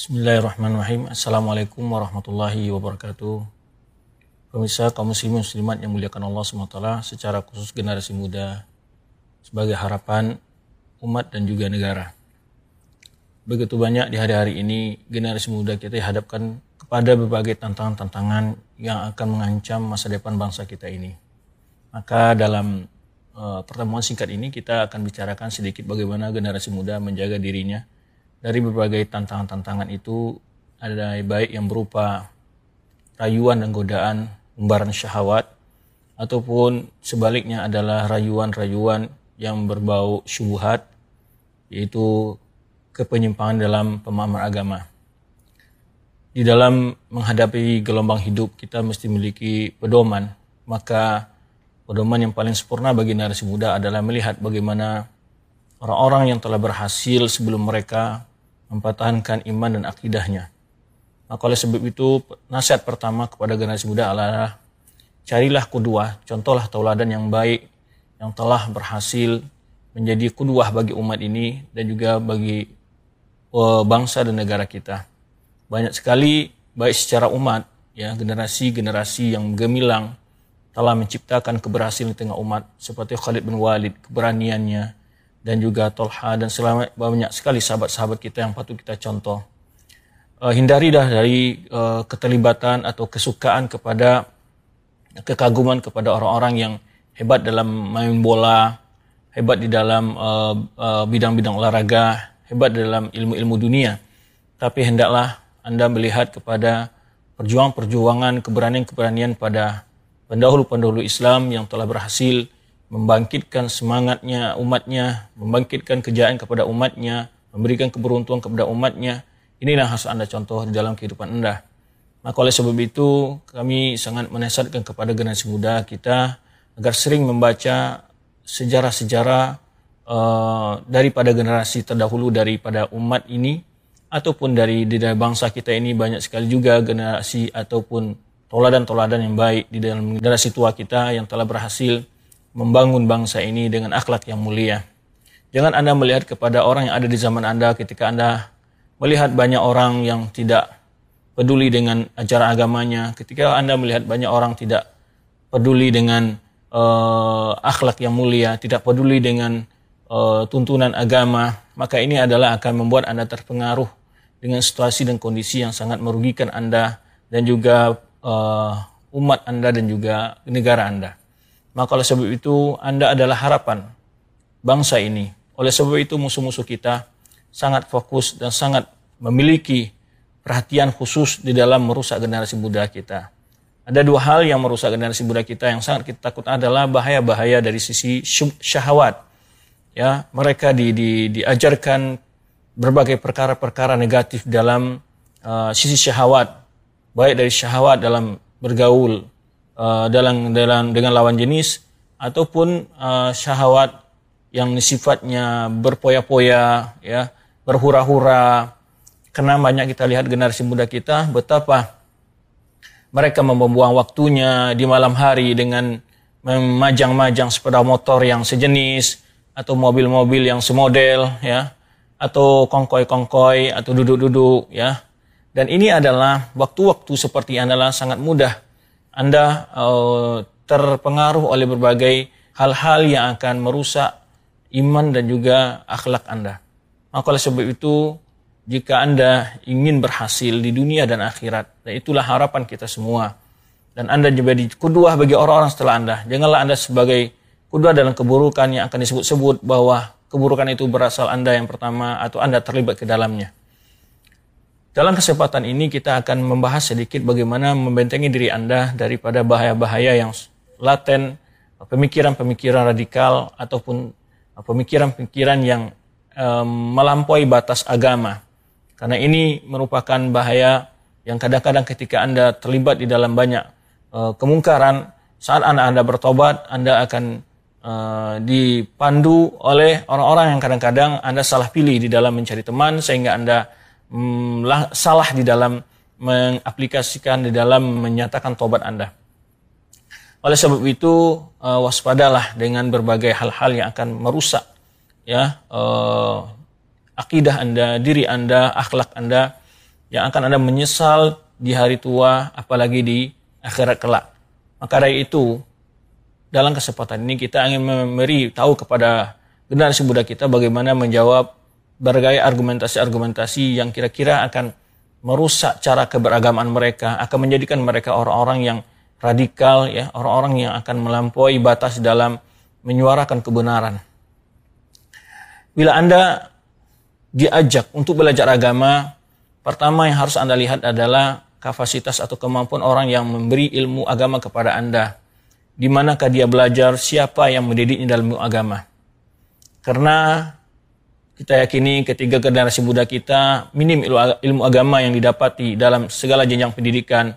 Bismillahirrahmanirrahim. Assalamualaikum warahmatullahi wabarakatuh. Pemirsa kaum muslimin muslimat yang muliakan Allah SWT secara khusus generasi muda sebagai harapan umat dan juga negara. Begitu banyak di hari-hari ini generasi muda kita dihadapkan kepada berbagai tantangan-tantangan yang akan mengancam masa depan bangsa kita ini. Maka dalam uh, pertemuan singkat ini kita akan bicarakan sedikit bagaimana generasi muda menjaga dirinya dari berbagai tantangan-tantangan itu ada baik yang berupa rayuan dan godaan, umbaran syahwat, ataupun sebaliknya adalah rayuan-rayuan yang berbau syubhat, yaitu kepenyimpangan dalam pemahaman agama. Di dalam menghadapi gelombang hidup kita mesti memiliki pedoman, maka pedoman yang paling sempurna bagi generasi muda adalah melihat bagaimana orang-orang yang telah berhasil sebelum mereka mempertahankan iman dan akidahnya. Maka oleh sebab itu nasihat pertama kepada generasi muda adalah carilah kudua, contohlah tauladan yang baik yang telah berhasil menjadi kuduah bagi umat ini dan juga bagi uh, bangsa dan negara kita. Banyak sekali baik secara umat ya generasi-generasi yang gemilang telah menciptakan keberhasilan di tengah umat seperti Khalid bin Walid, keberaniannya, dan juga Tolha dan selama banyak sekali sahabat-sahabat kita yang patut kita contoh. Uh, hindari dah dari uh, keterlibatan atau kesukaan kepada kekaguman kepada orang-orang yang hebat dalam main bola, hebat di dalam uh, uh, bidang-bidang olahraga, hebat dalam ilmu-ilmu dunia. Tapi hendaklah Anda melihat kepada perjuangan-perjuangan, keberanian-keberanian pada pendahulu-pendahulu Islam yang telah berhasil membangkitkan semangatnya umatnya, membangkitkan kejayaan kepada umatnya, memberikan keberuntungan kepada umatnya. Inilah harus Anda contoh di dalam kehidupan Anda. Maka oleh sebab itu kami sangat menasihatkan kepada generasi muda kita agar sering membaca sejarah-sejarah uh, daripada generasi terdahulu daripada umat ini ataupun dari di dalam bangsa kita ini banyak sekali juga generasi ataupun toladan-toladan yang baik di dalam generasi tua kita yang telah berhasil membangun bangsa ini dengan akhlak yang mulia. Jangan Anda melihat kepada orang yang ada di zaman Anda ketika Anda melihat banyak orang yang tidak peduli dengan ajaran agamanya, ketika Anda melihat banyak orang tidak peduli dengan uh, akhlak yang mulia, tidak peduli dengan uh, tuntunan agama, maka ini adalah akan membuat Anda terpengaruh dengan situasi dan kondisi yang sangat merugikan Anda dan juga uh, umat Anda dan juga negara Anda. Maka oleh sebab itu Anda adalah harapan bangsa ini. Oleh sebab itu musuh-musuh kita sangat fokus dan sangat memiliki perhatian khusus di dalam merusak generasi muda kita. Ada dua hal yang merusak generasi muda kita yang sangat kita takut adalah bahaya-bahaya dari sisi syahwat. Ya, mereka di, di, diajarkan berbagai perkara-perkara negatif dalam uh, sisi syahwat, baik dari syahwat dalam bergaul, uh, dalam dalam dengan lawan jenis ataupun uh, syahwat yang sifatnya berpoya-poya ya berhura-hura. Karena banyak kita lihat generasi muda kita betapa mereka membuang waktunya di malam hari dengan memajang-majang sepeda motor yang sejenis atau mobil-mobil yang semodel ya atau kongkoi-kongkoi atau duduk-duduk ya. Dan ini adalah waktu-waktu seperti adalah sangat mudah anda uh, terpengaruh oleh berbagai hal-hal yang akan merusak iman dan juga akhlak Anda. Maka oleh sebab itu, jika Anda ingin berhasil di dunia dan akhirat, dan itulah harapan kita semua, dan Anda menjadi kedua bagi orang-orang setelah Anda, janganlah Anda sebagai kedua dalam keburukan yang akan disebut-sebut bahwa keburukan itu berasal Anda yang pertama atau Anda terlibat ke dalamnya. Dalam kesempatan ini kita akan membahas sedikit bagaimana membentengi diri Anda daripada bahaya-bahaya yang laten, pemikiran-pemikiran radikal ataupun pemikiran-pemikiran yang um, melampaui batas agama. Karena ini merupakan bahaya yang kadang-kadang ketika Anda terlibat di dalam banyak uh, kemungkaran, saat Anda, Anda bertobat, Anda akan uh, dipandu oleh orang-orang yang kadang-kadang Anda salah pilih di dalam mencari teman sehingga Anda Hmm, salah di dalam mengaplikasikan di dalam menyatakan tobat Anda. Oleh sebab itu uh, waspadalah dengan berbagai hal-hal yang akan merusak ya uh, akidah Anda, diri Anda, akhlak Anda yang akan Anda menyesal di hari tua, apalagi di akhirat kelak. Maka dari itu, dalam kesempatan ini kita ingin memberi tahu kepada generasi muda kita bagaimana menjawab berbagai argumentasi-argumentasi yang kira-kira akan merusak cara keberagaman mereka, akan menjadikan mereka orang-orang yang radikal, ya, orang-orang yang akan melampaui batas dalam menyuarakan kebenaran. Bila Anda diajak untuk belajar agama, pertama yang harus Anda lihat adalah kapasitas atau kemampuan orang yang memberi ilmu agama kepada Anda. Di manakah dia belajar, siapa yang mendidiknya dalam ilmu agama. Karena kita yakini ketiga generasi muda kita minim ilmu agama yang didapati dalam segala jenjang pendidikan,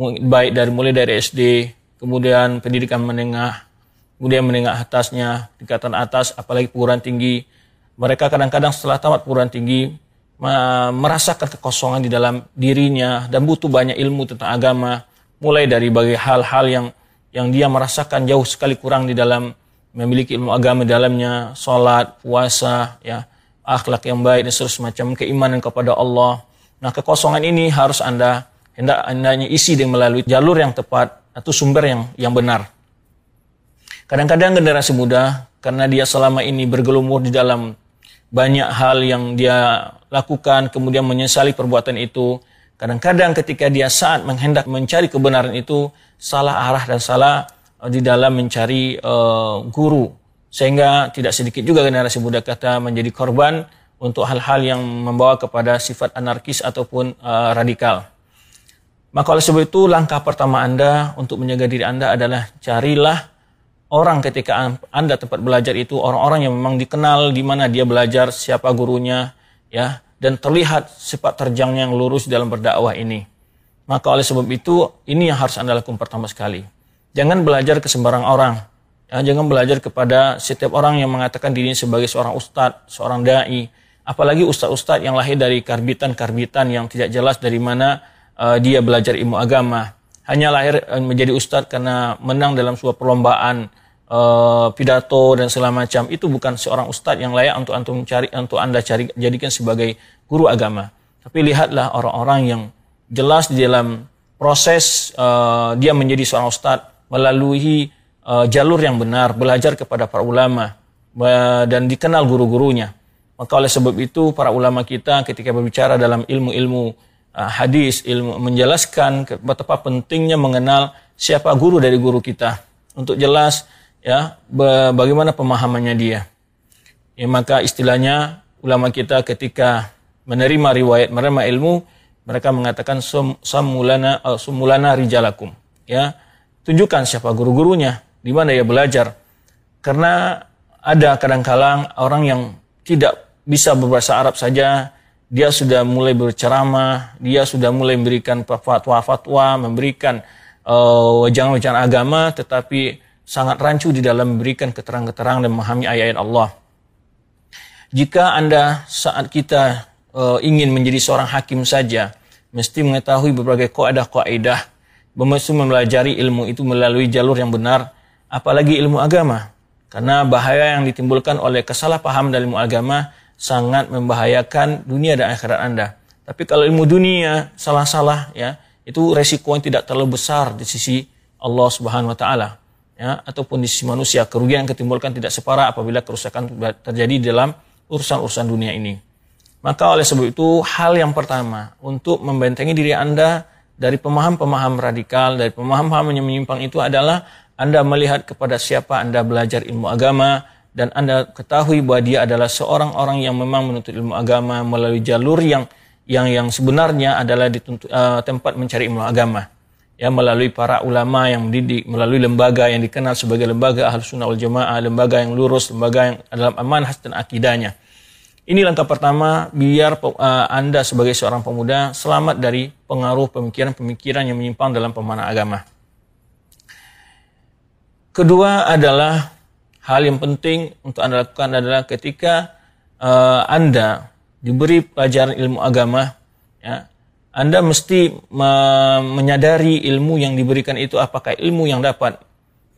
baik dari mulai dari SD, kemudian pendidikan menengah, kemudian menengah atasnya, tingkatan atas, apalagi perguruan tinggi. Mereka kadang-kadang setelah tamat perguruan tinggi merasakan kekosongan di dalam dirinya dan butuh banyak ilmu tentang agama mulai dari bagi hal-hal yang yang dia merasakan jauh sekali kurang di dalam memiliki ilmu agama di dalamnya salat puasa ya akhlak yang baik dan seterusnya macam keimanan kepada Allah nah kekosongan ini harus anda hendak hendaknya isi dengan melalui jalur yang tepat atau sumber yang yang benar kadang-kadang generasi muda karena dia selama ini bergelumur di dalam banyak hal yang dia lakukan, kemudian menyesali perbuatan itu. Kadang-kadang ketika dia saat menghendak mencari kebenaran itu, salah arah dan salah di dalam mencari uh, guru. Sehingga tidak sedikit juga generasi muda kata menjadi korban untuk hal-hal yang membawa kepada sifat anarkis ataupun uh, radikal. Maka oleh sebab itu langkah pertama Anda untuk menjaga diri Anda adalah carilah orang ketika Anda tempat belajar itu orang-orang yang memang dikenal di mana dia belajar, siapa gurunya, ya, dan terlihat sifat terjangnya yang lurus dalam berdakwah ini. Maka oleh sebab itu ini yang harus Anda lakukan pertama sekali. Jangan belajar ke sembarang orang. Ya, jangan belajar kepada setiap orang yang mengatakan dirinya sebagai seorang ustadz, seorang dai, apalagi ustadz-ustadz yang lahir dari karbitan-karbitan yang tidak jelas dari mana uh, dia belajar ilmu agama. Hanya lahir eh, menjadi ustadz karena menang dalam sebuah perlombaan uh, pidato dan segala macam. Itu bukan seorang ustadz yang layak untuk antum cari untuk anda cari jadikan sebagai guru agama. Tapi lihatlah orang-orang yang jelas di dalam proses uh, dia menjadi seorang ustadz melalui uh, jalur yang benar belajar kepada para ulama uh, dan dikenal guru-gurunya maka oleh sebab itu para ulama kita ketika berbicara dalam ilmu-ilmu Ah, hadis, ilmu menjelaskan betapa pentingnya mengenal siapa guru dari guru kita untuk jelas ya bagaimana pemahamannya dia. Ya, maka istilahnya ulama kita ketika menerima riwayat menerima ilmu mereka mengatakan samulana uh, sumulana rijalakum ya tunjukkan siapa guru-gurunya di mana ia belajar karena ada kadang-kadang orang yang tidak bisa berbahasa Arab saja dia sudah mulai berceramah, dia sudah mulai memberikan fatwa-fatwa, memberikan uh, wajangan-wajangan agama, tetapi sangat rancu di dalam memberikan keterangan-keterangan dan memahami ayat-ayat Allah. Jika Anda saat kita uh, ingin menjadi seorang hakim saja, mesti mengetahui berbagai kaidah-kaidah, mesti mempelajari ilmu itu melalui jalur yang benar, apalagi ilmu agama. Karena bahaya yang ditimbulkan oleh kesalahpahaman dalam ilmu agama sangat membahayakan dunia dan akhirat Anda. Tapi kalau ilmu dunia salah-salah ya, itu resiko yang tidak terlalu besar di sisi Allah Subhanahu wa taala ya ataupun di sisi manusia kerugian yang ketimbulkan tidak separah apabila kerusakan terjadi dalam urusan-urusan dunia ini. Maka oleh sebab itu hal yang pertama untuk membentengi diri Anda dari pemaham-pemaham radikal, dari pemaham-pemaham yang menyimpang itu adalah Anda melihat kepada siapa Anda belajar ilmu agama, dan Anda ketahui bahwa dia adalah seorang orang yang memang menuntut ilmu agama melalui jalur yang yang yang sebenarnya adalah di uh, tempat mencari ilmu agama. Ya melalui para ulama yang mendidik melalui lembaga yang dikenal sebagai lembaga ahlu sunnah wal jamaah lembaga yang lurus lembaga yang dalam amanah dan akidahnya ini langkah pertama biar uh, anda sebagai seorang pemuda selamat dari pengaruh pemikiran-pemikiran yang menyimpang dalam pemahaman agama. Kedua adalah hal yang penting untuk Anda lakukan adalah ketika uh, Anda diberi pelajaran ilmu agama, ya, Anda mesti me menyadari ilmu yang diberikan itu apakah ilmu yang dapat,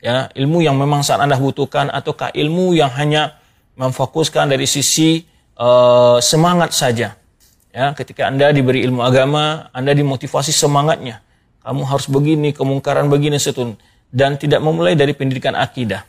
ya, ilmu yang memang saat Anda butuhkan ataukah ilmu yang hanya memfokuskan dari sisi uh, semangat saja. Ya, ketika Anda diberi ilmu agama, Anda dimotivasi semangatnya. Kamu harus begini, kemungkaran begini setun dan tidak memulai dari pendidikan akidah.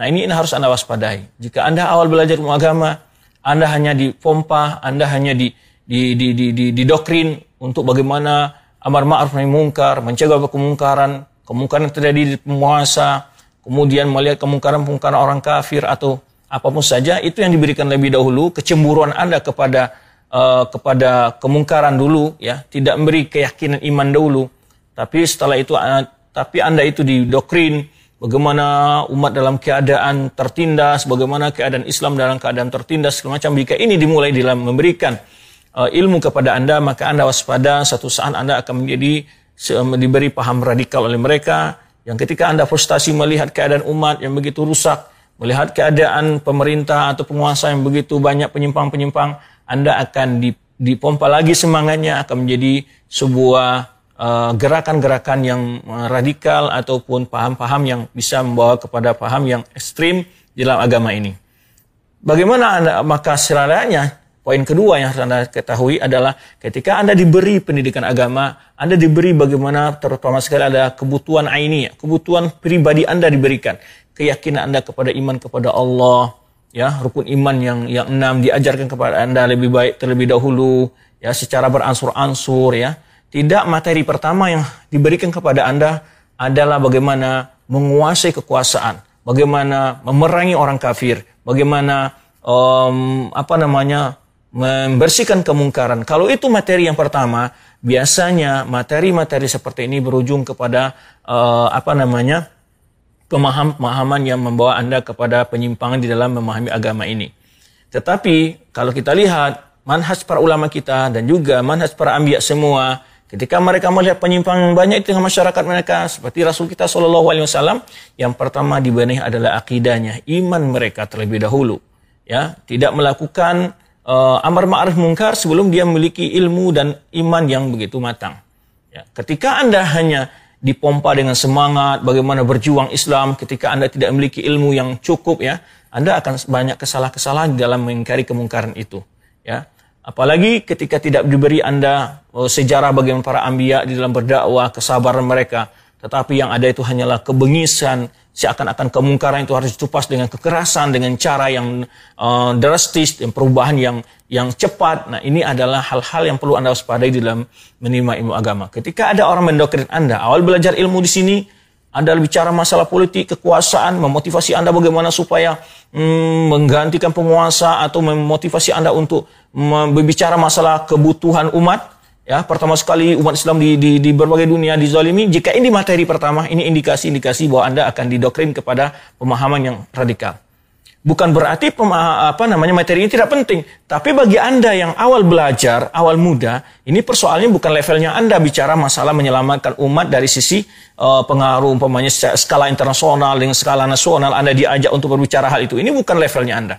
Nah, ini, ini harus Anda waspadai. Jika Anda awal belajar ilmu agama, Anda hanya dipompa, Anda hanya di di di di, di, di doktrin untuk bagaimana amar ma'ruf nahi mungkar, mencegah kemungkaran, kemungkaran terjadi di penguasa, kemudian melihat kemungkaran-kemungkaran orang kafir atau apa pun saja itu yang diberikan lebih dahulu kecemburuan Anda kepada uh, kepada kemungkaran dulu ya, tidak memberi keyakinan iman dahulu. Tapi setelah itu uh, tapi Anda itu didoktrin bagaimana umat dalam keadaan tertindas, bagaimana keadaan Islam dalam keadaan tertindas segala macam. Jika ini dimulai dalam memberikan uh, ilmu kepada Anda, maka Anda waspada satu saat Anda akan menjadi diberi paham radikal oleh mereka yang ketika Anda frustasi melihat keadaan umat yang begitu rusak, melihat keadaan pemerintah atau penguasa yang begitu banyak penyimpang-penyimpang, anda akan dipompa lagi semangatnya akan menjadi sebuah uh, gerakan-gerakan yang uh, radikal ataupun paham-paham yang bisa membawa kepada paham yang ekstrim dalam agama ini. Bagaimana Anda maka selanjutnya poin kedua yang harus Anda ketahui adalah ketika Anda diberi pendidikan agama, Anda diberi bagaimana terutama sekali ada kebutuhan aini, kebutuhan pribadi Anda diberikan, keyakinan Anda kepada iman kepada Allah, ya rukun iman yang yang enam diajarkan kepada anda lebih baik terlebih dahulu ya secara beransur-ansur ya. Tidak materi pertama yang diberikan kepada anda adalah bagaimana menguasai kekuasaan bagaimana memerangi orang kafir bagaimana um, apa namanya membersihkan kemungkaran kalau itu materi yang pertama biasanya materi-materi seperti ini berujung kepada uh, apa namanya pemahaman yang membawa Anda kepada penyimpangan di dalam memahami agama ini. Tetapi kalau kita lihat manhaj para ulama kita dan juga manhaj para ambiya semua, ketika mereka melihat penyimpangan banyak di tengah masyarakat mereka, seperti Rasul kita Shallallahu Alaihi Wasallam, yang pertama dibenahi adalah akidahnya, iman mereka terlebih dahulu, ya, tidak melakukan uh, amar ma'ruf mungkar sebelum dia memiliki ilmu dan iman yang begitu matang. Ya, ketika anda hanya dipompa dengan semangat bagaimana berjuang Islam ketika Anda tidak memiliki ilmu yang cukup ya, Anda akan banyak kesalahan-kesalahan dalam mengingkari kemungkaran itu, ya. Apalagi ketika tidak diberi Anda oh, sejarah bagaimana para ambiya di dalam berdakwah, kesabaran mereka, tetapi yang ada itu hanyalah kebengisan, seakan-akan kemungkaran itu harus ditupas dengan kekerasan, dengan cara yang uh, drastis, dan perubahan yang yang cepat. Nah, ini adalah hal-hal yang perlu Anda waspadai dalam menerima ilmu agama. Ketika ada orang mendoktrin Anda, awal belajar ilmu di sini, Anda bicara masalah politik, kekuasaan, memotivasi Anda bagaimana supaya hmm, menggantikan penguasa atau memotivasi Anda untuk berbicara masalah kebutuhan umat, ya pertama sekali umat Islam di, di, di berbagai dunia dizalimi jika ini materi pertama ini indikasi-indikasi bahwa anda akan didoktrin kepada pemahaman yang radikal. Bukan berarti pema, apa namanya materi ini tidak penting tapi bagi anda yang awal belajar awal muda ini persoalannya bukan levelnya anda bicara masalah menyelamatkan umat dari sisi uh, pengaruh umpamanya skala internasional dengan skala nasional anda diajak untuk berbicara hal itu. Ini bukan levelnya anda.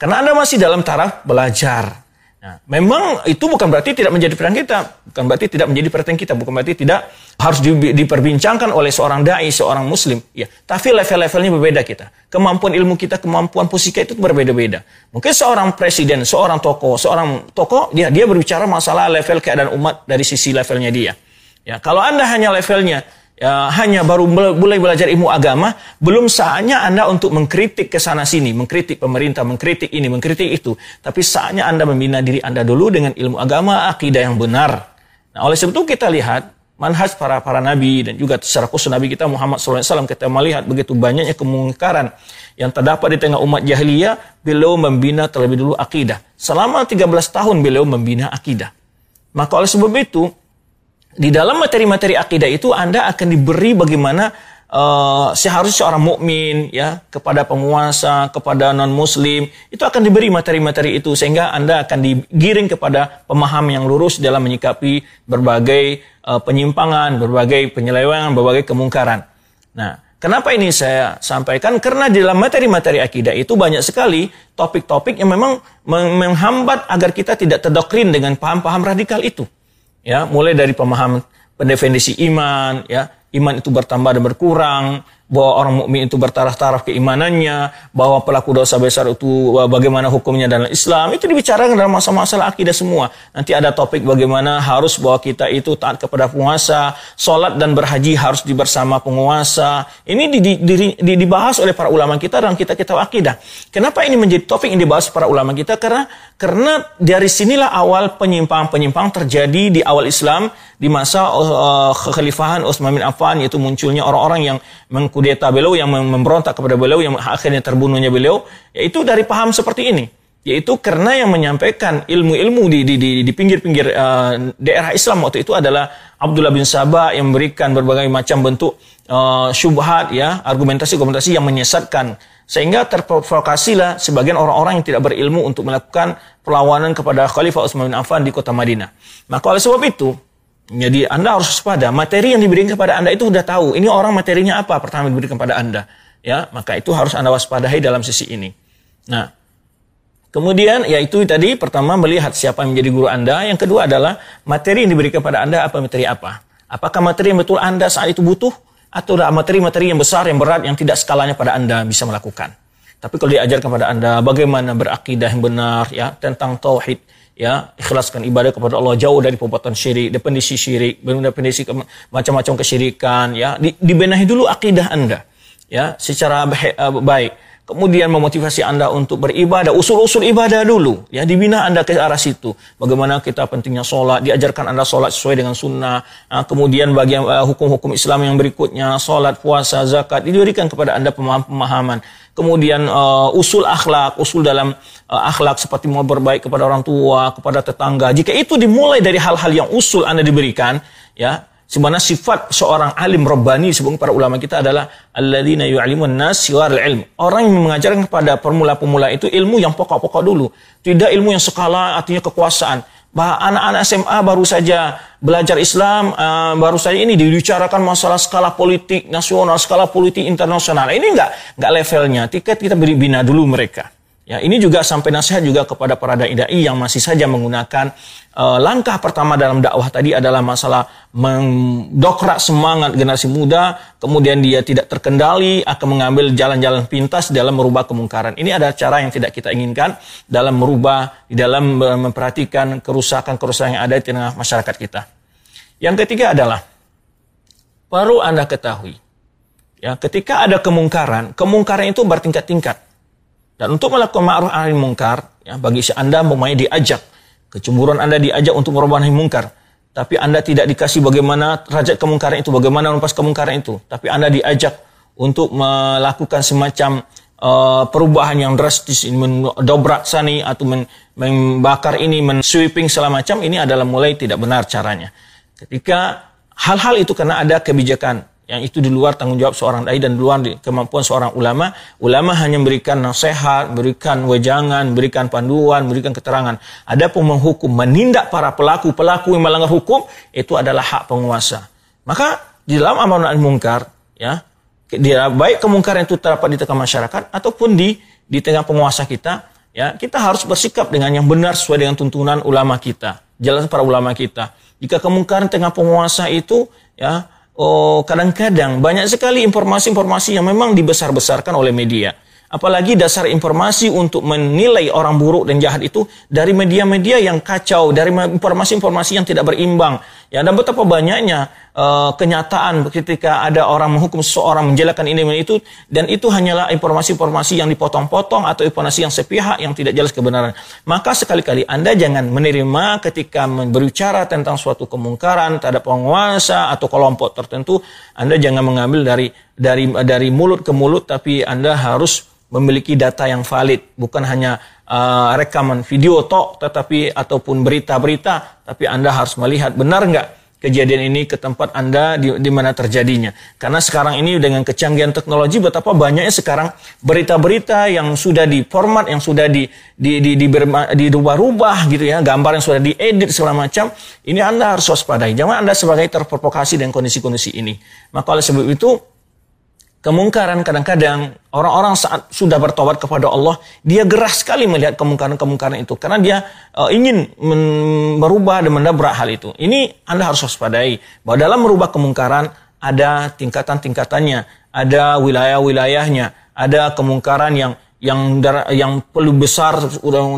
Karena anda masih dalam taraf belajar Nah, memang itu bukan berarti tidak menjadi perhatian kita, bukan berarti tidak menjadi perhatian kita, bukan berarti tidak harus di, diperbincangkan oleh seorang dai, seorang muslim. Ya, tapi level-levelnya berbeda kita. Kemampuan ilmu kita, kemampuan pusika itu berbeda-beda. Mungkin seorang presiden, seorang tokoh, seorang tokoh dia dia berbicara masalah level keadaan umat dari sisi levelnya dia. Ya, kalau Anda hanya levelnya ya, hanya baru mulai belajar ilmu agama, belum saatnya Anda untuk mengkritik ke sana sini, mengkritik pemerintah, mengkritik ini, mengkritik itu. Tapi saatnya Anda membina diri Anda dulu dengan ilmu agama, akidah yang benar. Nah, oleh sebab itu kita lihat manhaj para para nabi dan juga secara khusus nabi kita Muhammad SAW kita melihat begitu banyaknya kemungkaran yang terdapat di tengah umat jahiliyah beliau membina terlebih dulu akidah selama 13 tahun beliau membina akidah maka oleh sebab itu di dalam materi-materi akidah itu Anda akan diberi bagaimana uh, seharusnya seorang mukmin ya kepada penguasa, kepada non muslim itu akan diberi materi-materi itu sehingga Anda akan digiring kepada pemahaman yang lurus dalam menyikapi berbagai uh, penyimpangan, berbagai penyelewengan, berbagai kemungkaran. Nah, kenapa ini saya sampaikan? Karena di dalam materi-materi akidah itu banyak sekali topik-topik yang memang menghambat agar kita tidak terdoktrin dengan paham-paham radikal itu ya mulai dari pemahaman pendefinisi iman ya. Iman itu bertambah dan berkurang bahwa orang mukmin itu bertaraf-taraf keimanannya, bahwa pelaku dosa besar itu bagaimana hukumnya dalam Islam, itu dibicarakan dalam masalah-masalah akidah semua. Nanti ada topik bagaimana harus bahwa kita itu taat kepada penguasa, sholat dan berhaji harus dibersama penguasa. Ini di, di, di, di, dibahas oleh para ulama kita dalam kitab-kitab akidah. Kenapa ini menjadi topik yang dibahas para ulama kita? Karena karena dari sinilah awal penyimpang-penyimpang terjadi di awal Islam di masa uh, kekhalifahan Utsman bin Affan yaitu munculnya orang-orang yang mengkudeta beliau yang memberontak kepada beliau yang akhirnya terbunuhnya beliau yaitu dari paham seperti ini yaitu karena yang menyampaikan ilmu-ilmu di di di, di pinggir-pinggir uh, daerah Islam waktu itu adalah Abdullah bin Sabah yang memberikan berbagai macam bentuk uh, syubhat ya argumentasi-argumentasi yang menyesatkan sehingga terprovokasilah sebagian orang-orang yang tidak berilmu untuk melakukan perlawanan kepada Khalifah Utsman bin Affan di kota Madinah. Maka oleh sebab itu jadi Anda harus waspada. Materi yang diberikan kepada Anda itu sudah tahu. Ini orang materinya apa pertama diberikan kepada Anda. Ya, maka itu harus Anda waspadai dalam sisi ini. Nah, kemudian yaitu tadi pertama melihat siapa yang menjadi guru Anda. Yang kedua adalah materi yang diberikan kepada Anda apa materi apa. Apakah materi yang betul Anda saat itu butuh atau materi-materi yang besar, yang berat, yang tidak skalanya pada Anda bisa melakukan. Tapi kalau diajarkan kepada Anda bagaimana berakidah yang benar ya tentang tauhid, ya ikhlaskan ibadah kepada Allah jauh dari perbuatan syirik definisi syirik definisi macam-macam kesyirikan ya. Dibenahi dulu akidah anda ya secara eh, baik kemudian memotivasi anda untuk beribadah. Usul-usul ibadah dulu. Ya dibina anda ke arah situ. Bagaimana kita pentingnya sholat diajarkan anda sholat sesuai dengan sunnah. Nah, kemudian bagian uh, hukum-hukum Islam yang berikutnya sholat puasa zakat diberikan kepada anda pemahaman. Kemudian uh, usul akhlak, usul dalam uh, akhlak seperti mau berbaik kepada orang tua, kepada tetangga. Jika itu dimulai dari hal-hal yang usul Anda diberikan, ya, sebenarnya sifat seorang alim rabbani sebelum para ulama kita adalah alladzina nas ilm. Orang yang mengajarkan kepada pemula-pemula itu ilmu yang pokok-pokok dulu, tidak ilmu yang skala artinya kekuasaan anak-anak SMA baru saja belajar Islam, uh, baru saja ini dibicarakan masalah skala politik nasional, skala politik internasional. Ini enggak enggak levelnya. Tiket kita beri bina dulu mereka. Ya, ini juga sampai nasihat juga kepada para dai dai yang masih saja menggunakan uh, langkah pertama dalam dakwah tadi adalah masalah mendokrak semangat generasi muda, kemudian dia tidak terkendali akan mengambil jalan-jalan pintas dalam merubah kemungkaran. Ini adalah cara yang tidak kita inginkan dalam merubah, dalam memperhatikan kerusakan-kerusakan yang ada di tengah masyarakat kita. Yang ketiga adalah perlu Anda ketahui, ya, ketika ada kemungkaran, kemungkaran itu bertingkat-tingkat. Dan untuk melakukan ma'ruf nahi mungkar, ya, bagi Anda memang diajak, kecemburuan Anda diajak untuk merubah nahi mungkar. Tapi Anda tidak dikasih bagaimana derajat kemungkaran itu, bagaimana melepas kemungkaran itu. Tapi Anda diajak untuk melakukan semacam uh, perubahan yang drastis, mendobrak sani atau men, membakar ini, men-sweeping segala macam, ini adalah mulai tidak benar caranya. Ketika hal-hal itu karena ada kebijakan yang itu di luar tanggung jawab seorang dai dan di luar kemampuan seorang ulama. Ulama hanya memberikan nasihat, memberikan wejangan, memberikan panduan, memberikan keterangan. Ada pun menghukum, menindak para pelaku-pelaku yang melanggar hukum, itu adalah hak penguasa. Maka di dalam amanah mungkar, ya, dia baik kemungkaran itu terdapat di tengah masyarakat ataupun di di tengah penguasa kita, ya, kita harus bersikap dengan yang benar sesuai dengan tuntunan ulama kita, jelas para ulama kita. Jika kemungkaran tengah penguasa itu, ya, oh kadang-kadang banyak sekali informasi-informasi yang memang dibesar-besarkan oleh media. Apalagi dasar informasi untuk menilai orang buruk dan jahat itu dari media-media yang kacau, dari informasi-informasi yang tidak berimbang. Ya, dan betapa banyaknya uh, kenyataan ketika ada orang menghukum seseorang menjelaskan ini dan itu dan itu hanyalah informasi-informasi yang dipotong-potong atau informasi yang sepihak yang tidak jelas kebenaran. Maka sekali-kali Anda jangan menerima ketika berbicara tentang suatu kemungkaran terhadap penguasa atau kelompok tertentu, Anda jangan mengambil dari dari dari mulut ke mulut tapi Anda harus memiliki data yang valid, bukan hanya uh, rekaman video tok, tetapi ataupun berita-berita, tapi Anda harus melihat benar nggak kejadian ini ke tempat Anda di, di mana terjadinya. Karena sekarang ini dengan kecanggihan teknologi betapa banyaknya sekarang berita-berita yang sudah diformat, yang sudah di di di, di, di rubah gitu ya, gambar yang sudah diedit segala macam. Ini Anda harus waspadai. Jangan Anda sebagai terprovokasi dengan kondisi-kondisi ini. Maka oleh sebab itu kemungkaran kadang-kadang orang-orang saat sudah bertobat kepada Allah dia gerah sekali melihat kemungkaran-kemungkaran itu. Karena dia uh, ingin merubah dan mendabrak hal itu. Ini anda harus waspadai bahwa dalam merubah kemungkaran ada tingkatan-tingkatannya ada wilayah-wilayahnya, ada kemungkaran yang yang yang perlu besar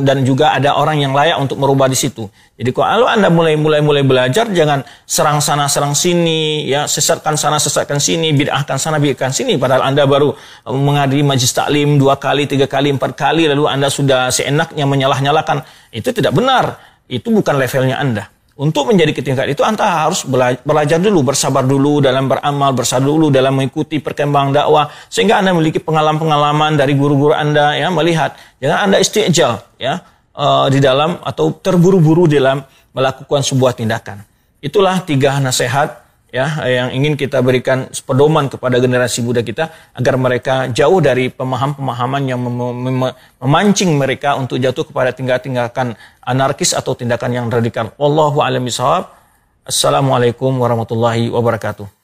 dan juga ada orang yang layak untuk merubah di situ. Jadi kalau Anda mulai mulai mulai belajar jangan serang sana serang sini ya sesatkan sana sesatkan sini bid'ahkan sana bid'ahkan sini padahal Anda baru menghadiri majlis taklim dua kali tiga kali empat kali lalu Anda sudah seenaknya menyalah-nyalakan itu tidak benar. Itu bukan levelnya Anda. Untuk menjadi ketingkat itu Anda harus belajar dulu, bersabar dulu dalam beramal, bersabar dulu dalam mengikuti perkembangan dakwah sehingga Anda memiliki pengalaman-pengalaman dari guru-guru Anda ya melihat jangan Anda istijal ya uh, di dalam atau terburu-buru dalam melakukan sebuah tindakan. Itulah tiga nasihat ya yang ingin kita berikan pedoman kepada generasi muda kita agar mereka jauh dari pemahaman-pemahaman yang mem mem memancing mereka untuk jatuh kepada tinggal-tinggalkan anarkis atau tindakan yang radikal. Wallahu a'lam bishawab. Assalamualaikum warahmatullahi wabarakatuh.